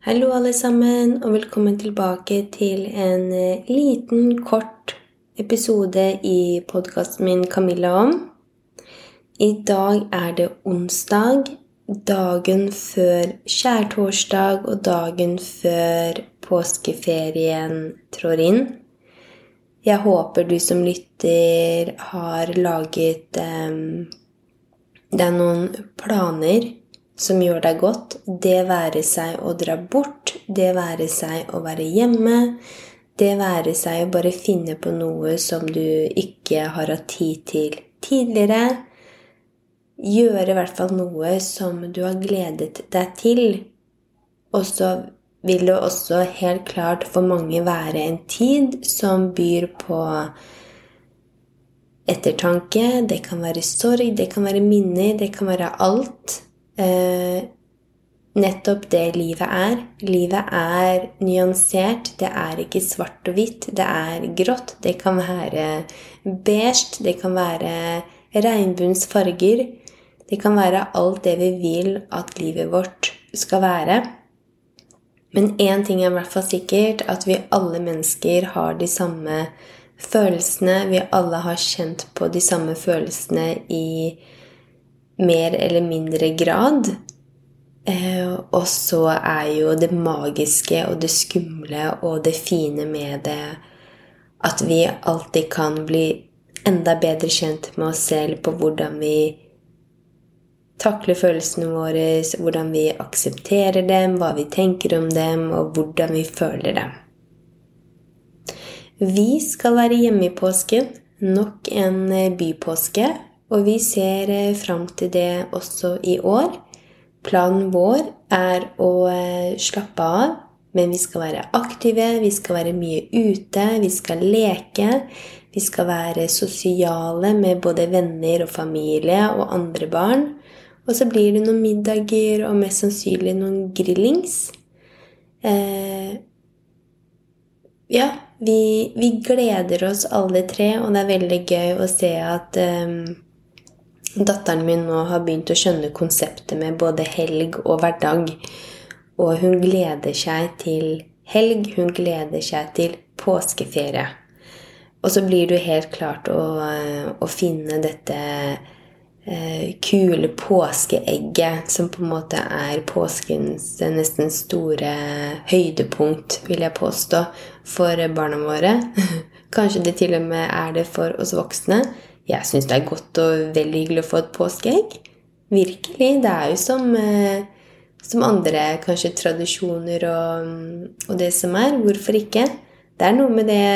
Hallo, alle sammen, og velkommen tilbake til en eh, liten, kort episode i podkasten min 'Camilla om'. I dag er det onsdag, dagen før skjærtorsdag og dagen før påskeferien trår inn. Jeg håper du som lytter har laget um, deg noen planer som gjør deg godt, det være seg å dra bort, det være seg å være hjemme, det være seg å bare finne på noe som du ikke har hatt tid til tidligere. Gjøre i hvert fall noe som du har gledet deg til. Og så vil det også helt klart for mange være en tid som byr på ettertanke. Det kan være sorg, det kan være minner, det kan være alt eh, nettopp det livet er. Livet er nyansert. Det er ikke svart og hvitt. Det er grått. Det kan være beige. Det kan være regnbuens farger. Det kan være alt det vi vil at livet vårt skal være. Men én ting er i hvert fall sikkert, at vi alle mennesker har de samme følelsene. Vi alle har kjent på de samme følelsene i mer eller mindre grad. Eh, og så er jo det magiske og det skumle og det fine med det at vi alltid kan bli enda bedre kjent med oss selv på hvordan vi takler følelsene våre, hvordan vi aksepterer dem, hva vi tenker om dem, og hvordan vi føler dem. Vi skal være hjemme i påsken. Nok en bypåske. Og vi ser eh, fram til det også i år. Planen vår er å eh, slappe av, men vi skal være aktive, vi skal være mye ute, vi skal leke. Vi skal være sosiale med både venner og familie og andre barn. Og så blir det noen middager og mest sannsynlig noen grillings. Eh, ja, vi, vi, gleder oss alle tre, og det er veldig gøy å se at eh, Datteren min nå har begynt å skjønne konseptet med både helg og hverdag. Og hun gleder seg til helg, hun gleder seg til påskeferie. Og så blir det helt klart å, å finne dette eh, kule påskeegget som på en måte er påskens nesten store høydepunkt, vil jeg påstå, for barna våre. Kanskje det til og med er det for oss voksne. Jeg syns det er godt og veldig hyggelig å få et påskeegg. Virkelig. Det er jo som, eh, som andre kanskje tradisjoner og, og, det som er. Hvorfor ikke? Det er noe med det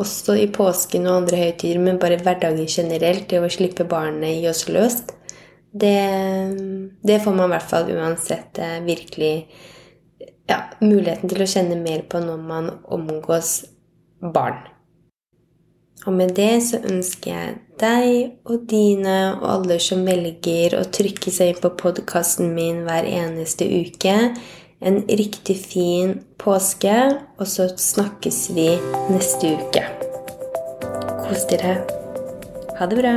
også i påsken og andre høytider, men bare hverdagen generelt, det å slippe barnet i oss løst. Det, det, får man i hvert fall uansett eh, virkelig ja, muligheten til å kjenne mer på når man omgås barn. Og med det så ønsker jeg deg og dine og alle som velger å trykke seg inn på podkasten min hver eneste uke, en riktig fin påske, og så snakkes vi neste uke. Kos dere. Ha det bra.